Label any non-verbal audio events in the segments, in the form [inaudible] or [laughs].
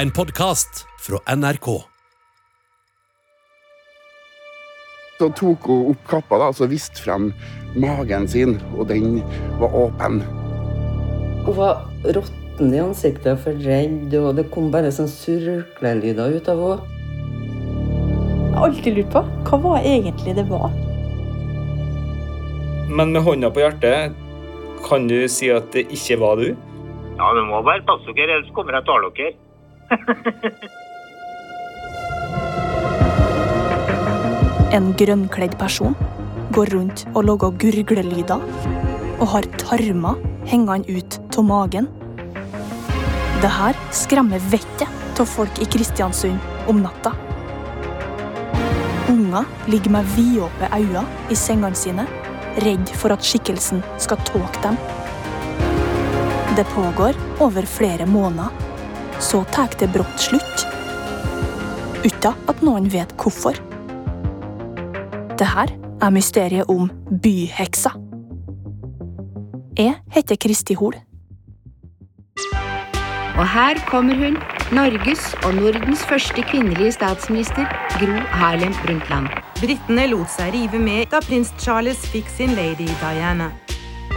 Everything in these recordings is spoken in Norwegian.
En podkast fra NRK. Så tok hun opp kappa da, og viste frem magen sin, og den var åpen. Hun var råtten i ansiktet, for redd, og det kom bare sånn surklelyder ut av henne. Jeg har alltid lurt på hva var egentlig det var. Men med hånda på hjertet, kan du si at det ikke var du? Ja, du må bare passe dere, ellers kommer jeg og tar dere. [laughs] En grønnkledd person går rundt og lager gurglelyder og har tarmer hengende ut av magen. Det her skremmer vettet av folk i Kristiansund om natta. Unger ligger med vidåpne øyne i sengene sine, redd for at skikkelsen skal tåke dem. Det pågår over flere måneder. Så tar det brått slutt. Uten at noen vet hvorfor. Det her er mysteriet om byheksa. Jeg heter Kristi Hol. Og her kommer hun, Norges og Nordens første kvinnelige statsminister, Gro Harlem Brundtland. Britene lot seg rive med da prins Charles fikk sin lady Diana.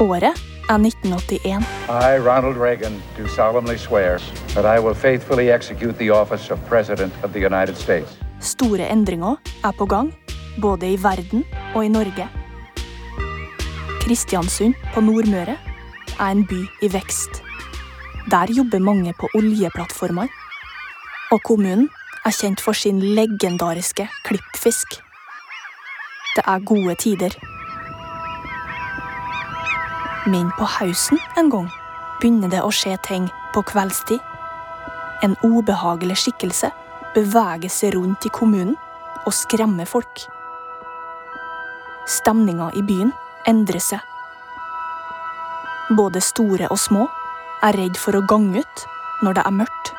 Året er 1981. I, Ronald Reagan, do solemnly swear that I will faithfully execute the office of President of the United States. Store endringer er på gang, både i verden og i Norge. Kristiansund på Nordmøre er en by i vekst. Der jobber mange på oljeplattformer. Og kommunen er kjent for sin legendariske klippfisk. Det er gode tider. Men på Hausen en gang begynner det å skje ting på kveldstid. En ubehagelig skikkelse beveger seg rundt i kommunen og skremmer folk. Stemninga i byen endrer seg. Både store og små er redd for å gange ut når det er mørkt.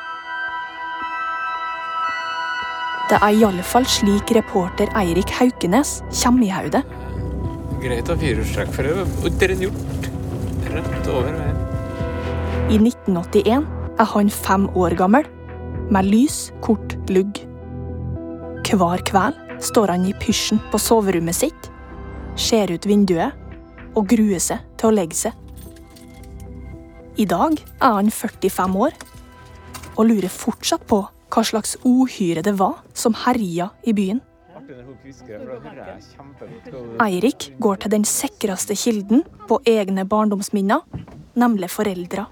Det er iallfall slik reporter Eirik Haukenes kommer i hodet. Greit å ha firehjulstrekk for det. Og er en hjort. Rett over veien. I 1981 er han fem år gammel, med lys, kort lugg. Hver kveld står han i pysjen på soverommet sitt, ser ut vinduet og gruer seg til å legge seg. I dag er han 45 år og lurer fortsatt på hva slags uhyre det var som herja i byen. Eirik går til den sikreste kilden på egne barndomsminner, nemlig foreldra.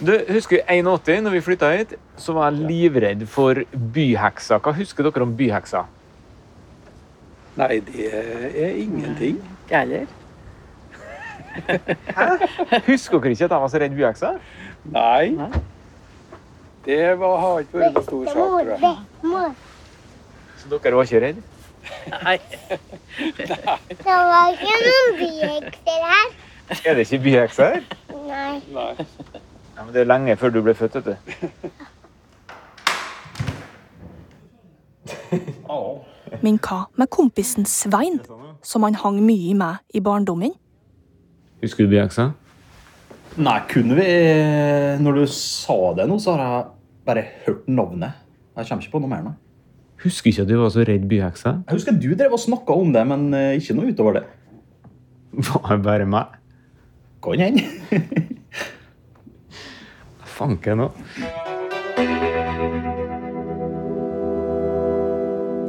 Du, husker 81, når vi flytta hit, så var jeg livredd for byheksa. Hva husker dere om byheksa? Nei, det er ingenting. Jeg heller. Husker dere ikke at jeg var så redd byheksa? Nei. Det var, har ikke vært noen stor sak, tror jeg. Så dere var ikke redd? Nei. Det var ikke noen byhekser her. Er det ikke byhekser her? Nei. Nei. Ja, men Det er lenge før du ble født, vet du. Men hva med kompisen Svein, som han hang mye med i barndommen? Husker du byheksa? Nei, kunne vi Når du sa det nå, så har jeg bare hørt navnet. Jeg kommer ikke på noe mer nå. Husker ikke at du var så redd byheksa? Jeg husker du drev og snakka om det, men eh, ikke noe utover det. Var det bare meg? Kan hende. [laughs] Fanken òg.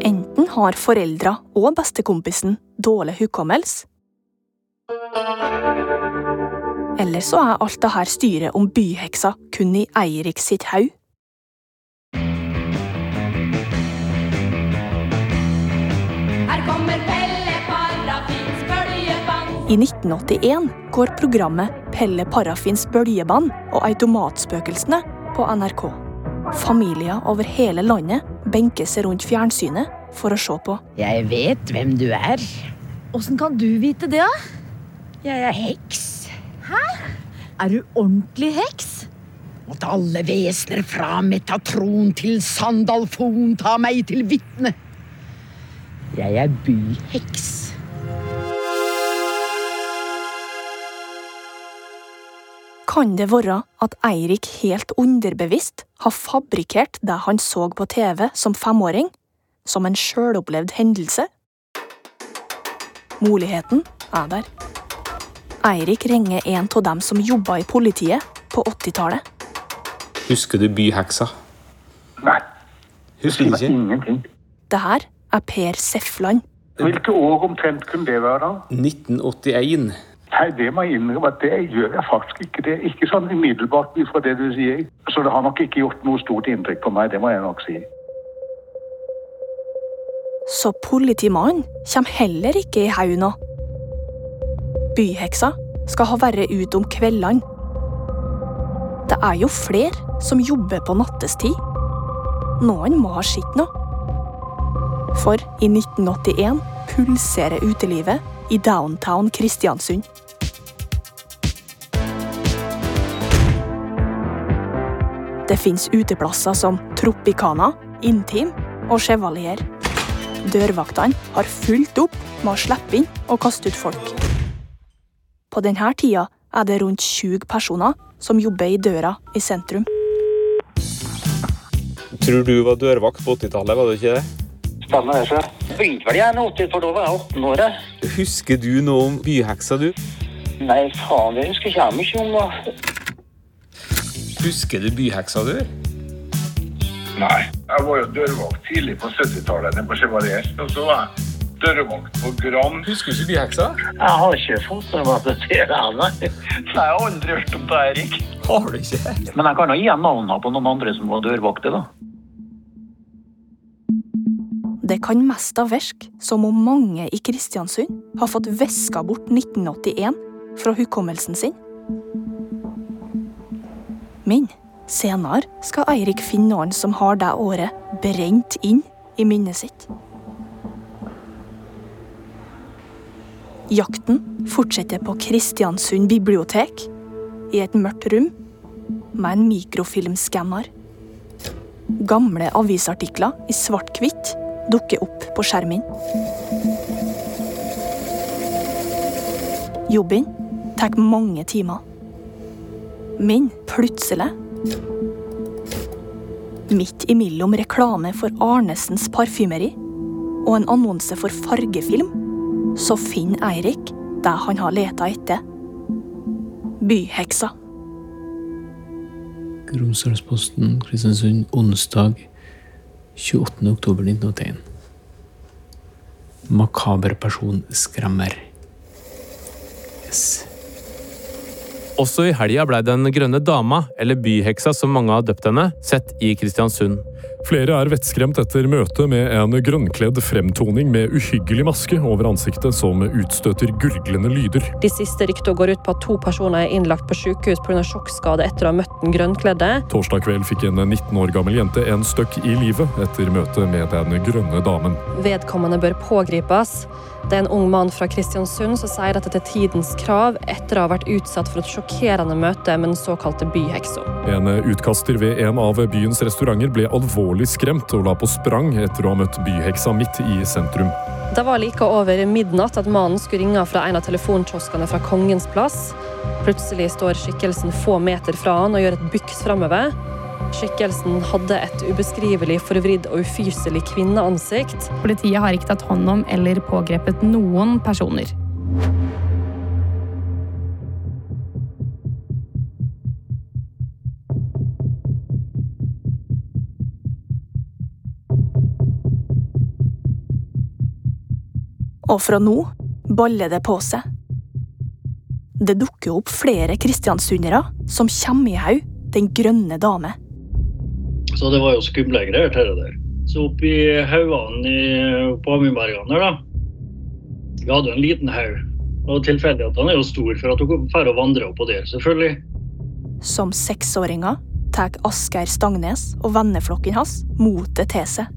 Enten har foreldra og bestekompisen dårlig hukommelse, eller så er alt det her styret om byheksa kun i Eirik sitt haug. I 1981 går programmet Pelle Parafins bøljeband og Automatspøkelsene på NRK. Familier over hele landet benker seg rundt fjernsynet for å se på. Jeg vet hvem du er. Åssen kan du vite det, da? Jeg er heks. Hæ? Er du ordentlig heks? Måtte alle vesener fra Metatron til Sandalfon ta meg til vitne. Jeg er byheks. Kan det være at Eirik helt underbevisst har fabrikkert det han så på TV som femåring, som en sjølopplevd hendelse? Muligheten er der. Eirik ringer en av dem som jobba i politiet på 80-tallet. Husker du byheksa? Nei. Husker du ikke? Ingenting. Det her er Per Sefland. Hvilke år omtrent kunne det være da? 1981. Nei, det må jeg innrømme det gjør jeg faktisk ikke. Det er ikke sånn umiddelbart ut fra det du sier. Så det har nok ikke gjort noe stort inntrykk på meg, det må jeg nok si. Så politimannen kommer heller ikke i haug nå. Byheksa skal ha vært ute om kveldene. Det er jo flere som jobber på nattestid. Noen må ha sett noe. For i 1981 pulserer utelivet i downtown Kristiansund. Det fins uteplasser som Tropicana, Intim og Chevalier. Dørvaktene har fulgt opp med å slippe inn og kaste ut folk. På denne tida er det rundt 20 personer som jobber i døra i sentrum. Tror du var dørvakt på 80-tallet, var du ikke det? Stemmer det, sjøl. Begynte vel igjen 80, for da var jeg 18 år. Husker du noe om byheksa, du? Nei, faen, det husker ikke jeg mye om. da. Husker du byheksa, du? Nei. Jeg var jo dørvakt tidlig på 70-tallet nede på Chevalier. Og så var jeg dørvakt på Gran. Husker du ikke byheksa? Jeg har ikke fått med meg det til det, nei. Jeg har aldri hørt om det, Erik. Har du ikke? Men jeg kan jo gi navnene på noen andre som var dørvakter, da. Det kan mest av virke som om mange i Kristiansund har fått viska bort 1981 fra hukommelsen sin. Men senere skal Eirik finne noen som har det året brent inn i minnet sitt. Jakten fortsetter på Kristiansund bibliotek, i et mørkt rom, med en mikrofilmskanner. Gamle avisartikler i svart-hvitt dukker opp på skjermen. Jobben tar mange timer. Men plutselig Midt imellom reklame for Arnesens parfymeri og en annonse for fargefilm, så finner Eirik det han har leta etter. Byheksa. Romsdalsposten, Kristiansund, onsdag 28. oktober 1981. Makaber person skremmer. Yes. Også i helga blei Den grønne dama, eller byheksa som mange har døpt henne, sett i Kristiansund. Flere er vettskremt etter møtet med en grønnkledd fremtoning med uhyggelig maske over ansiktet som utstøter gurglende lyder. De siste ryktene går ut på at to personer er innlagt på sykehus pga. sjokkskade etter å ha møtt den grønnkledde. Torsdag kveld fikk en 19 år gammel jente en støkk i livet etter møtet med den grønne damen. Vedkommende bør pågripes. Det er en ung mann fra Kristiansund som sier dette til tidens krav etter å ha vært utsatt for et sjokkerende møte med den såkalte byheksa. En utkaster ved en av byens restauranter ble alvorlig skremt og la på sprang etter å ha møtt byheksa midt i sentrum. Det var like over midnatt at mannen skulle ringe fra en av telefonkioskene fra Kongens plass. Plutselig står skikkelsen få meter fra han og gjør et byks framover. Skikkelsen hadde et ubeskrivelig forvridd og ufyselig kvinneansikt. Politiet har ikke tatt hånd om eller pågrepet noen personer. Og fra nå baller det på seg. Det dukker opp flere kristiansundere som kommer i haug Den grønne dame. Så det var jo skumle greier dette det der. Så oppi haugene i- på Amundbergene der, da. Vi hadde jo en liten haug. Og tilfeldighetene er jo stor for at hun får vandre oppå der, selvfølgelig. Som seksåringer tar Asgeir Stangnes og venneflokken hans motet til seg.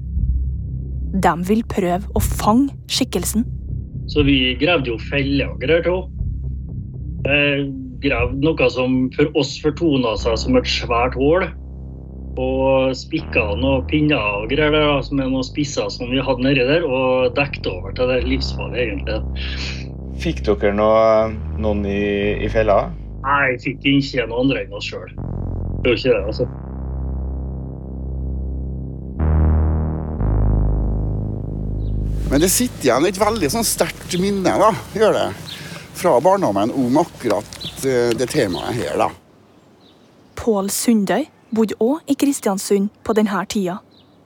De vil prøve å fange skikkelsen. Så vi gravde jo feller og greier til henne. Gravde noe som for oss fortona seg som et svært hull. Og spikka noen pinner og greier der, da, som er noen spisser som vi hadde nedi der, og dekket over til det livsfarlige, egentlig. Fikk dere noe, noen i, i fella? Nei, fikk ikke noen andre enn oss sjøl. Det er ikke det, altså. Men det sitter igjen et veldig sånn sterkt minne, da, gjør det, fra barndommen om akkurat eh, det temaet her, da. Pål Sundøy bodde òg i Kristiansund på denne tida.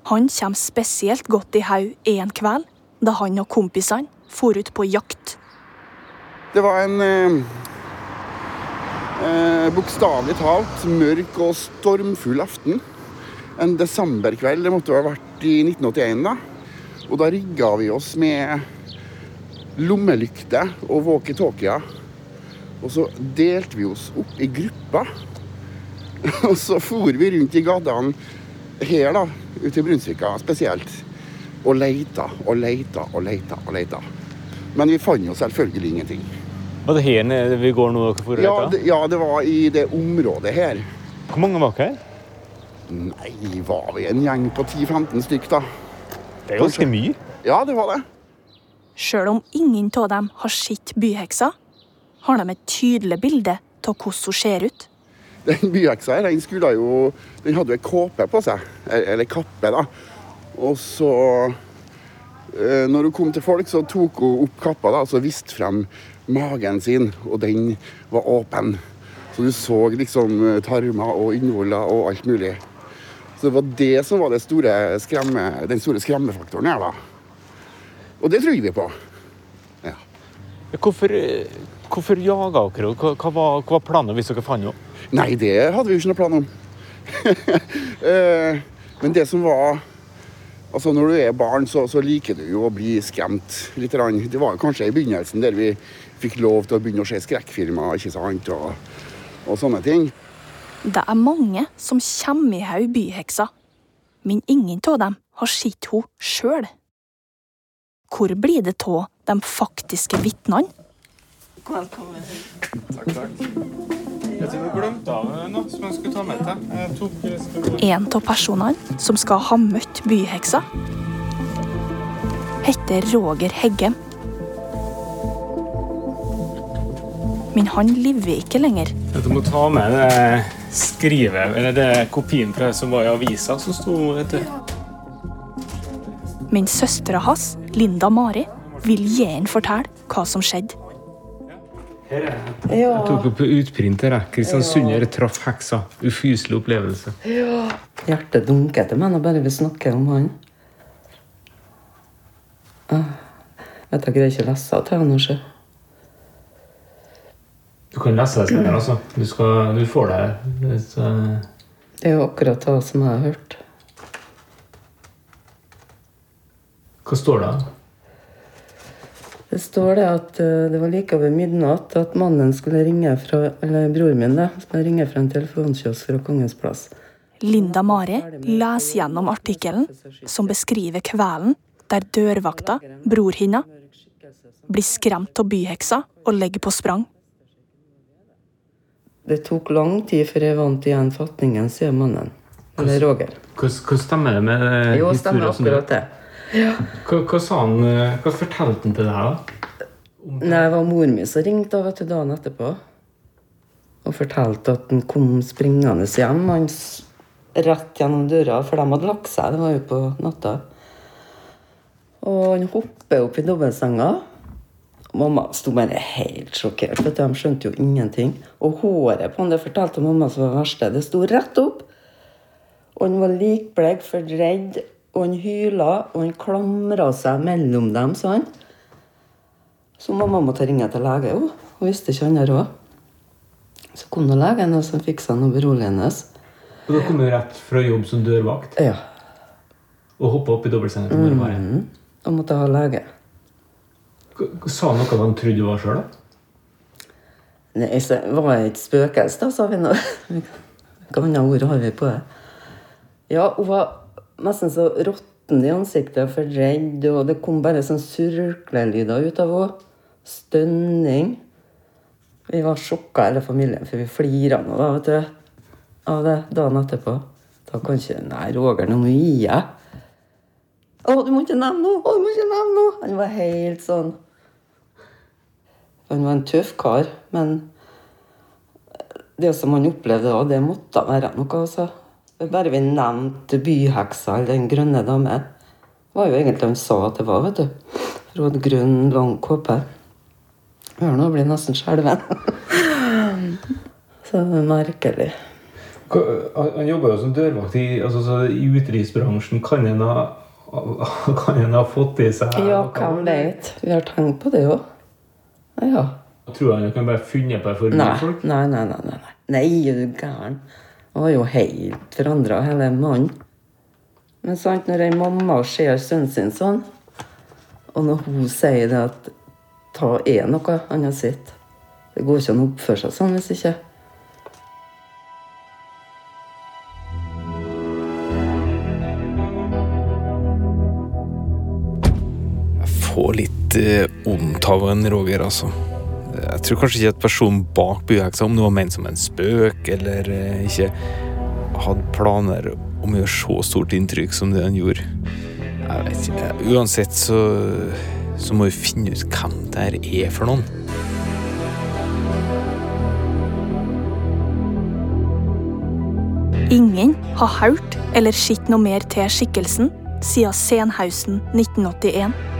Han kommer spesielt godt i haug en kveld da han og kompisene for ut på jakt. Det var en eh, eh, bokstavelig talt mørk og stormfull aften. En desemberkveld, det måtte ha vært i 1981, da. Og da rigga vi oss med lommelykter og walkietalkier. Og så delte vi oss opp i grupper. [laughs] Og så for vi rundt i gatene her, da, ute i Brunsvika spesielt, og leita og leita og leita og leita. Men vi fant jo selvfølgelig ingenting. Var det her nede vi går nå? dere får Ja, det, ja, det var i det området her. Hvor mange var dere her? Nei, var vi en gjeng på 10-15 stykk, da. Det er ganske mye. Ja, det var det. Sjøl om ingen av dem har sett byheksa, har de et tydelig bilde av hvordan hun ser ut. Den byøksa her, den skulle jo Den hadde jo ei kåpe på seg. Eller kappe, da. Og så eh, Når hun kom til folk, så tok hun opp kappa da, og så viste frem magen sin, og den var åpen. Så du så liksom eh, tarmer og innvoller og alt mulig. Så det var det som var det store skremme, den store skremmefaktoren her, da. Og det trodde vi på. Ja. Hvorfor, eh, hvorfor jaga dere? Hva, hva, var, hva var planen hvis dere fant henne? Nei, det hadde vi jo ikke noe plan om. [laughs] Eh, Men det som var Altså, Når du er barn, så, så liker du jo å bli skremt litt. Det var kanskje i begynnelsen der vi fikk lov til å begynne å se skrekkfilmer ikke sant? Og, og sånne ting. Det er mange som kommer i haug byheksa, men ingen av dem har sett henne sjøl. Hvor blir det av de faktiske vitnene? Takk, takk. Jeg tror du glemte av noe som jeg skulle ta med til. En av personene som skal ha møtt byheksa, heter Roger Heggem. Men han lever ikke lenger. Du må ta med det skrivet, eller det kopien fra som var i avisa som sto etter. Men søstera hans, Linda Mari, vil gjerne fortelle hva som skjedde. Her er det. Jeg tok opp utprint her. Kristiansunder traff heksa. Ufyselig opplevelse. Ja. Hjertet dunker til meg når bare vi snakker om han. Ah, vet jeg greier ikke å lese til han nå. Du kan lese det senere, altså. Du, skal, du får det litt uh... Det er jo akkurat det som jeg har hørt. Hva står det? Det står det at eh, det var like over midnatt at mannen skulle ringe fra Eller broren min, da. Skulle ringe fra en telefonkiosk fra Kongens plass. Linda Mari leser gjennom artikkelen som beskriver kvelden der dørvakta, bror hennes, blir skremt av byheksa og legger på sprang. Det tok lang tid før jeg vant igjen fatningen, sier mannen. Eller Roger. Hva, hva stemmer det med historien? Jo, stemmer akkurat det. Ja. Hva, hva sa han, eh, hva fortalte han til deg, da? Nei, det var moren min som ringte vet du, dagen etterpå. Og fortalte at han kom springende hjem. Han rett gjennom døra, for de hadde lagt seg. Det var jo på natta. Og han hopper opp i dobbeltsenga. Mamma sto bare helt sjokkert. vet du, De skjønte jo ingenting. Og håret på han, det fortalte mamma som var verste. Det sto rett opp. Og han var likbleik, for redd, og han hyla, og han klamra seg mellom dem, han. Så mamma måtte ringe til lege. jo. Hun visste ikke han råd. Så kom nå legen og så fiksa noe beroligende. Og da kom du rett fra jobb som dørvakt Ja. og hoppa opp i dobbeltsenga til mormor? Mm. Og måtte ha lege. Sa han noe han trodde du var sjøl, da? Nei, så var jeg et spøkelse, da, sa vi nå. [laughs] Hva annet ord har vi på det? Ja, hun var nesten så råtten i ansiktet, for redd, og det kom bare sånn surklelyder ut av henne. Stønning. Vi var sjokka, hele familien, for vi flira nå, da, vet du. Av det dagen etterpå. Da kan ikke Nei, Roger, nå må du gi deg. Å, du må ikke nevne noe! Å, du må ikke nevne noe! Han var helt sånn Han var en tøff kar, men det som han opplevde da, det måtte være noe, altså. Bare vi nevnte byheksa eller Den grønne dame, var jo egentlig han sa at det var, vet du. Hadde grønn, lang kåpe. Hør nå, blir nesten skjelven. [laughs] Så det er merkelig. Han jobber jobba jo som dørvakt i, altså, i utelivsbransjen. Kan en ha, kan en ha fått i seg Ja, hvem vet? Vi har tenkt på det òg. Ja. Tror han kan bare funnet på det for mye folk? nei, nei, nei, nei. nei. Nei, er du gæren? Var jo helt forandra, hele mannen. Men sant, når ei mamma ser sønnen sin sånn, og når hun sier det at ta er noe annet sitt Det går ikke an å oppføre seg sånn hvis ikke. Jeg får litt eh, vondt av en Roger, altså. Jeg tror kanskje ikke at personen bak byheksa, om det var ment som en spøk, eller eh, ikke hadde planer om å gjøre så stort inntrykk som det han gjorde. Jeg vet ikke. Uansett så, så må vi finne ut hvem det her er for noen. Ingen har hørt eller sett noe mer til skikkelsen siden Senhausen 1981.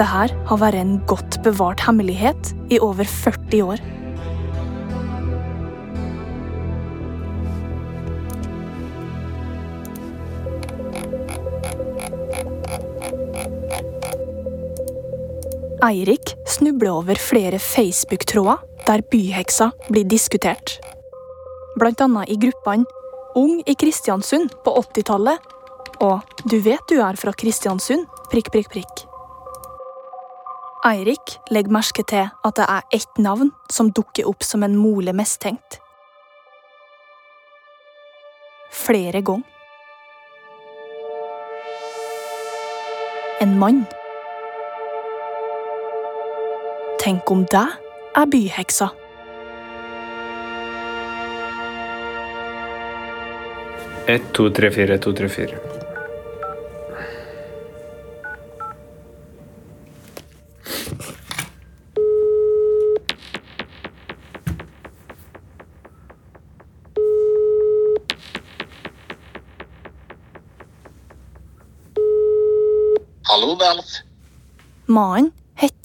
Dette har vært en godt bevart hemmelighet i over 40 år. Eirik snubler over flere Facebook-tråder der byheksa blir diskutert. Blant annet i gruppene Ung i Kristiansund på 80-tallet og Du vet du er fra Kristiansund? prikk, prikk, prikk. Eirik legger merke til at det er ett navn som dukker opp som en mulig mistenkt. Flere ganger. En mann. Tenk om det er byheksa. Ett, to, tre, fire, to, tre, fire.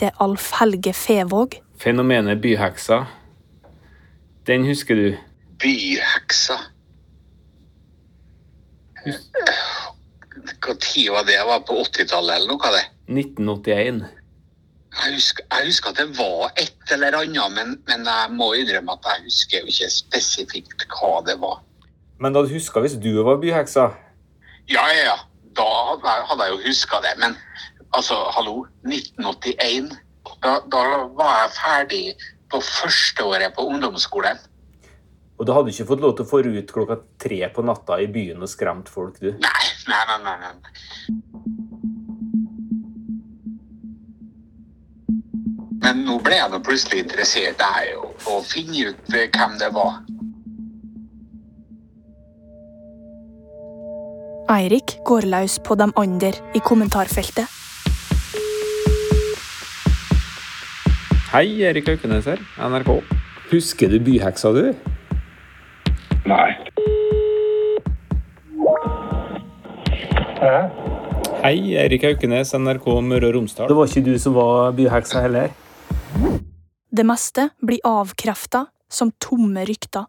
Heter Alf Helge Fevåg. Fenomenet byheksa, den husker du? Byheksa. Tid var det? Var på 80-tallet eller noe av det. 1981. Jeg husker, jeg husker at det var et eller annet, men, men jeg må innrømme at jeg husker jo ikke spesifikt hva det var. Men da du huska hvis du var byheksa? Ja, ja, ja. Da hadde jeg jo huska det. Men altså, hallo. 1981. Da, da var jeg ferdig på førsteåret på ungdomsskolen. Og du hadde ikke fått lov til å få ut klokka tre på natta i byen og skremt folk, du? Nei, nei, nei. nei, nei. Men nå ble jeg nå plutselig interessert i å, finne ut eh, hvem det var. Eirik går løs på de andre i kommentarfeltet. Hei, Erik Haukenes her, NRK. Husker du byheksa, du? Nei. Hei, Erik Haukenes, NRK Møre og Romsdal. Det var ikke du som var byheksa heller? Det meste blir avkrefta som tomme rykter.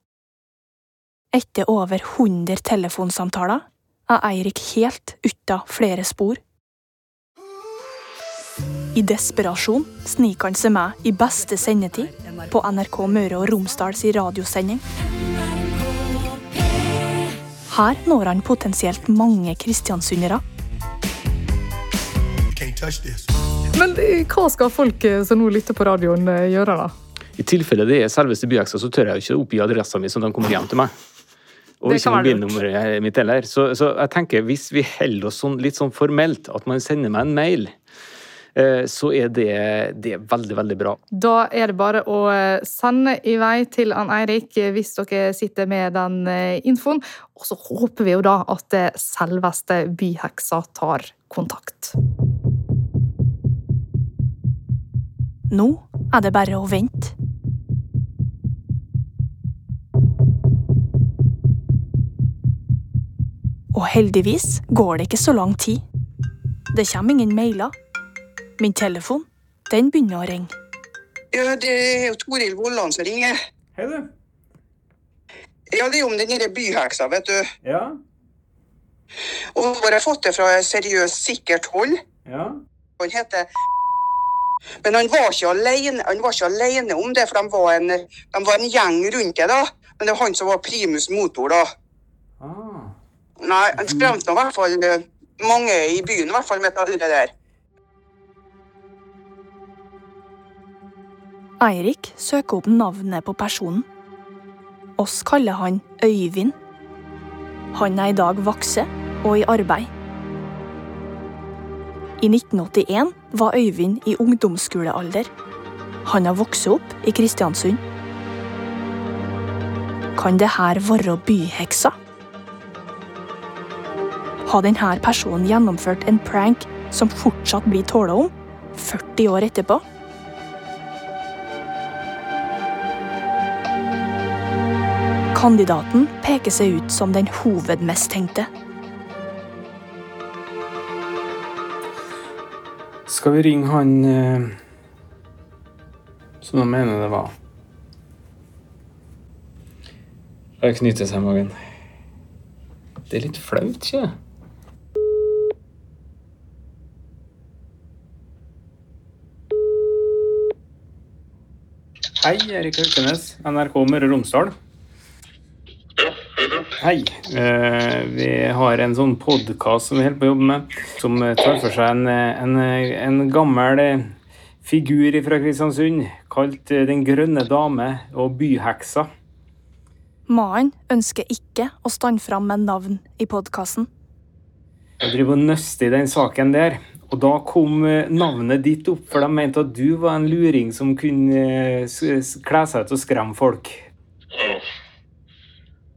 Etter over 100 telefonsamtaler er Eirik helt uten flere spor. I desperasjon sniker han seg med i beste sendetid på NRK Møre og Romsdals radiosending. Her når han potensielt mange kristiansundere. Men eh, hva skal folk eh, som nå lytter på radioen, eh, gjøre, da? I tilfelle det er selveste byheksa, så tør jeg jo ikke oppgi adressa mi, så de kommer hjem til meg. Og ikke mobilnummeret mitt heller. Så, så jeg tenker, hvis vi holder oss sånn, litt sånn formelt, at man sender meg en mail, Eh, så er det, det er veldig, veldig bra. Da er det bare å eh, sende i vei til Ann Eirik eh, hvis dere sitter med den infoen. Og så håper vi jo da at det selveste byheksa tar kontakt. Nå er det bare å vente. Og heldigvis går det ikke så lang tid. Det kommer ingen mailer. Min telefon, den begynner å ringe. Ja, det er jo Toril Vollan som ringer. Hei, du. Ja, det er om den derre byheksa, vet du. Ja. Og jeg har fått det fra seriøst sikkert hold. Ja. Han heter [laughs] Men han var ikke alene, han var ikke alene om det, for de var, en, de var en gjeng rundt det. da. Men det var han som var primus motor, da. Ah. Nei, han skremte i hvert fall eh, mange i byen, i hvert fall med det der. Eirik søker opp navnet på personen. Oss kaller han Øyvind. Han er i dag voksen og i arbeid. I 1981 var Øyvind i ungdomsskolealder. Han har vokst opp i Kristiansund. Kan det her være byheksa? Har denne personen gjennomført en prank som fortsatt blir tåla om 40 år etterpå? Kandidaten peker seg ut som den hovedmistenkte. Skal vi ringe han eh, som de mener det var? Det knyter seg i magen. Det er litt flaut, ikke sant? Hei, Erik Haukenes, NRK Møre og Romsdal. Hei. Eh, vi har en sånn podkast som vi holder på å jobbe med, som eh, tar for seg en, eh, en, en gammel figur fra Kristiansund, kalt Den grønne dame og byheksa. Mannen ønsker ikke å stande fram med navn i podkasten. Jeg driver og nøster i den saken der. Og da kom navnet ditt opp, for de mente at du var en luring som kunne kle seg ut og skremme folk. Ja.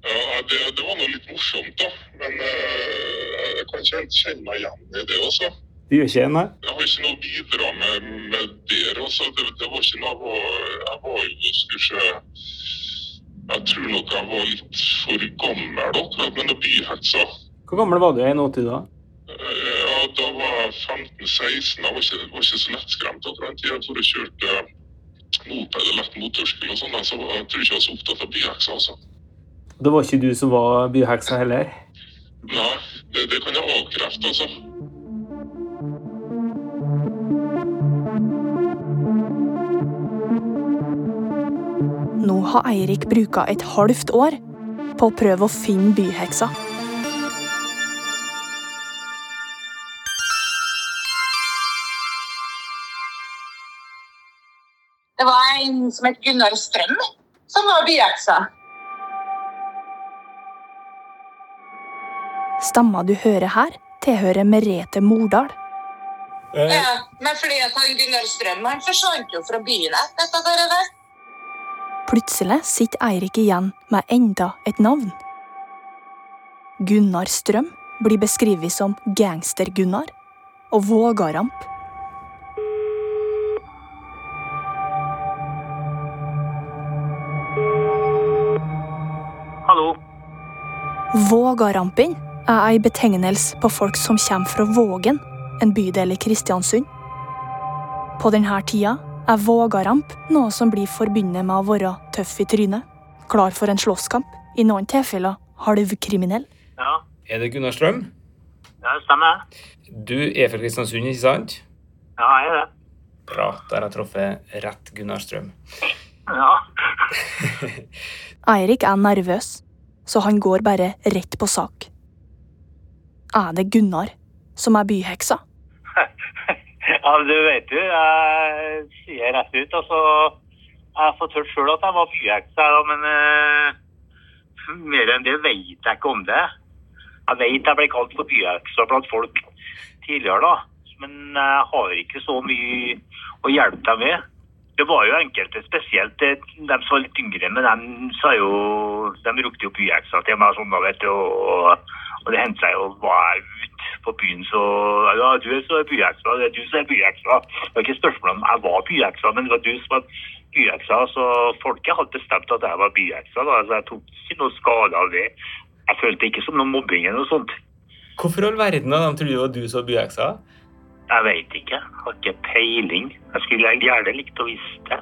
Ja, det, det var nå litt morsomt, da. Men eh, jeg kan ikke helt kjenne meg igjen i det også. Du gjør ikke det, nei? Jeg har ikke noe å bidra med, med der også. Det, det var ikke noe jeg var, jo skulle Jeg tror nok jeg var litt for gammel da, med noen byhetsa. Hvor gammel var du i 81 da? Eh, Ja, da var jeg 15-16. Jeg var ikke, var ikke så lettskremt akkurat den tida. Jeg tror jeg kjørte moped og lett motorsykkel og sånn. Så jeg tror ikke jeg var så opptatt av byheksa. altså. Det var ikke du som var byheksa heller? Nei, det, det kan jeg avkrefte, altså. Nå har Eirik bruka et halvt år på å prøve å finne byheksa. Det var en som het Gunnar Strøm, som var byheksa. Stemma du hører her, tilhører Merete Mordal. Ja, men fordi at han Gunnar Strøm han forsvant jo fra byen etter dette der. Plutselig sitter Eirik igjen med enda et navn. Gunnar Strøm blir beskrevet som Gangster-Gunnar og Vågaramp. Hallo. Vågarampen er ei betegnelse på folk som kommer fra Vågen, en bydel i Kristiansund. På denne tida er Vågaramp noe som blir forbundet med å være tøff i trynet, klar for en slåsskamp, i noen tilfeller halvkriminell. Ja, Er det Gunnar Strøm? ja det stemmer. Du er fra Kristiansund, ikke sant? Ja, jeg er det. Bra. Da har jeg truffet rett Gunnar Strøm. Ja. [laughs] Eirik er nervøs, så han går bare rett på sak. Er det Gunnar som er byheksa? [laughs] ja, du vet jo, jeg sier rett ut, altså. Jeg har hørt sjøl at jeg var byheksa, men uh, mer enn det vet jeg ikke om det. Jeg vet jeg ble kalt for byheksa blant folk tidligere, da. Men jeg har ikke så mye å hjelpe dem med. Det var jo enkelte, spesielt eh, de som var litt yngre, men de sa jo De ropte jo byheksa til meg sånn, da, vet du. Og, og det hendte seg jo var jeg ute på byen, så Ja, du er så byheksa, det er du som er byheksa. Det var ikke spørsmål om jeg var byheksa, men det var du som var byheksa. Så folket hadde bestemt at jeg var byheksa, da. Så jeg tok ikke noe skade av det. Jeg følte ikke som noe mobbing eller noe sånt. Hvorfor i all verden av dem tror du det var du som var byheksa? Jeg veit ikke. Jeg har ikke peiling. Jeg skulle gjerne likt å visst det.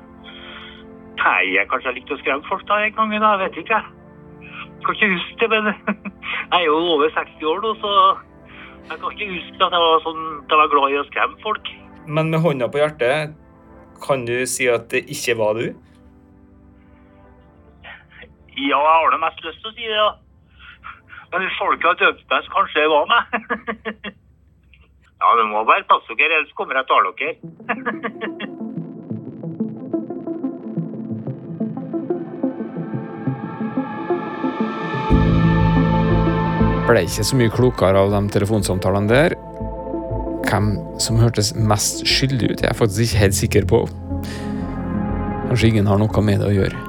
Nei, jeg kanskje har likt å skremme folk da en gang, da. Jeg vet ikke. Kan ikke huske det, men [laughs] jeg er jo over 60 år nå, så jeg kan ikke huske at jeg var, sånn, at jeg var glad i å skremme folk. Men med hånda på hjertet, kan du si at det ikke var du? Ja, jeg har det mest lyst til å si det, ja. Men hvis folk har dømt meg, så kanskje det var meg. [laughs] ja, det må bare passe dere, ellers kommer jeg til å ta dere. [laughs] Ble ikke så mye klokere av de telefonsamtalene der. Hvem som hørtes mest skyldig ut, jeg er faktisk ikke helt sikker på. Kanskje ingen har noe med det å gjøre.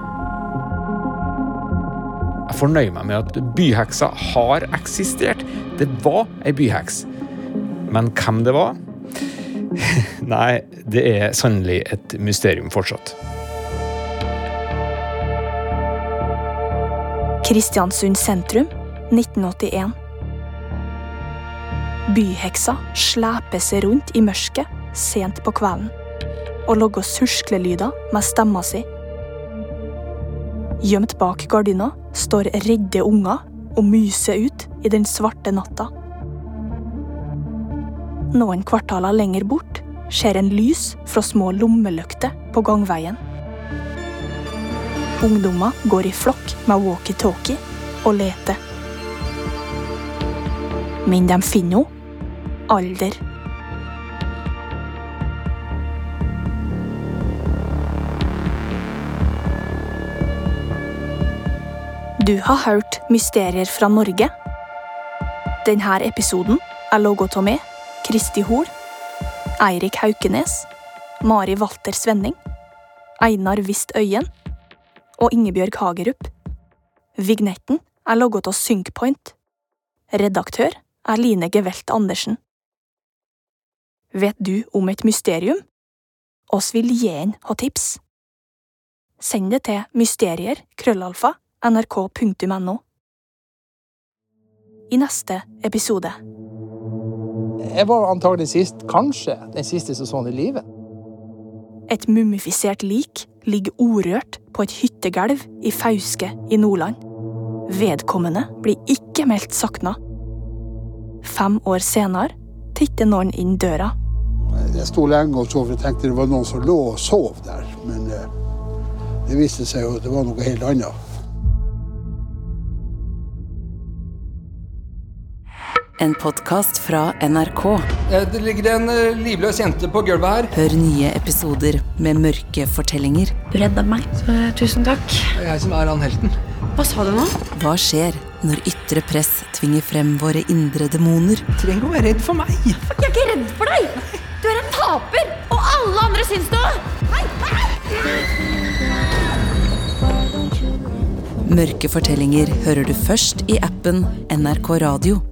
Jeg fornøyer meg med at byheksa har eksistert. Det var ei byheks. Men hvem det var? [laughs] Nei, det er sannelig et mysterium fortsatt. Kristiansund sentrum, 1981. Byheksa sleper seg rundt i mørket sent på kvelden og lager surklelyder med stemma si. Gjemt bak gardina står redde unger og myser ut i den svarte natta. Noen kvartaler lenger bort ser en lys fra små lommelykter på gangveien. Ungdommer går i flokk med walkietalkie og leter. Men de finner henne. Alder. Du har hørt Mysterier fra Norge. Denne episoden er laget av meg, Kristi Hol, Eirik Haukenes, Mari Walter Svenning, Einar Wist Øyen og Ingebjørg Hagerup. Vignetten er laget av Synkpoint. Redaktør er Line Gevelt Andersen. Vet du om et mysterium? Oss vil gjerne ha tips. Send det til mysterier, krøllalfa, nrk.no. I neste episode. Jeg var antagelig sist, kanskje den siste som så i livet. Et mumifisert lik ligger orørt på et hyttegulv i Fauske i Nordland. Vedkommende blir ikke meldt savna. Fem år senere titter noen inn døra. Jeg sto lenge og sov. jeg tenkte det var noen som lå og sov der. Men eh, det viste seg jo at det var noe helt annet. En podkast fra NRK. Det ligger en eh, livløs jente på gulvet her. Hør nye episoder med mørke fortellinger. Du redda meg, så tusen takk. Det er jeg som er han helten. Hva sa du nå? Hva skjer når ytre press tvinger frem våre indre demoner? Du trenger ikke å være redd for meg. Jeg er ikke redd for deg! Du er en taper, og alle andre syns det! Hei! Mørke fortellinger hører du først i appen NRK Radio.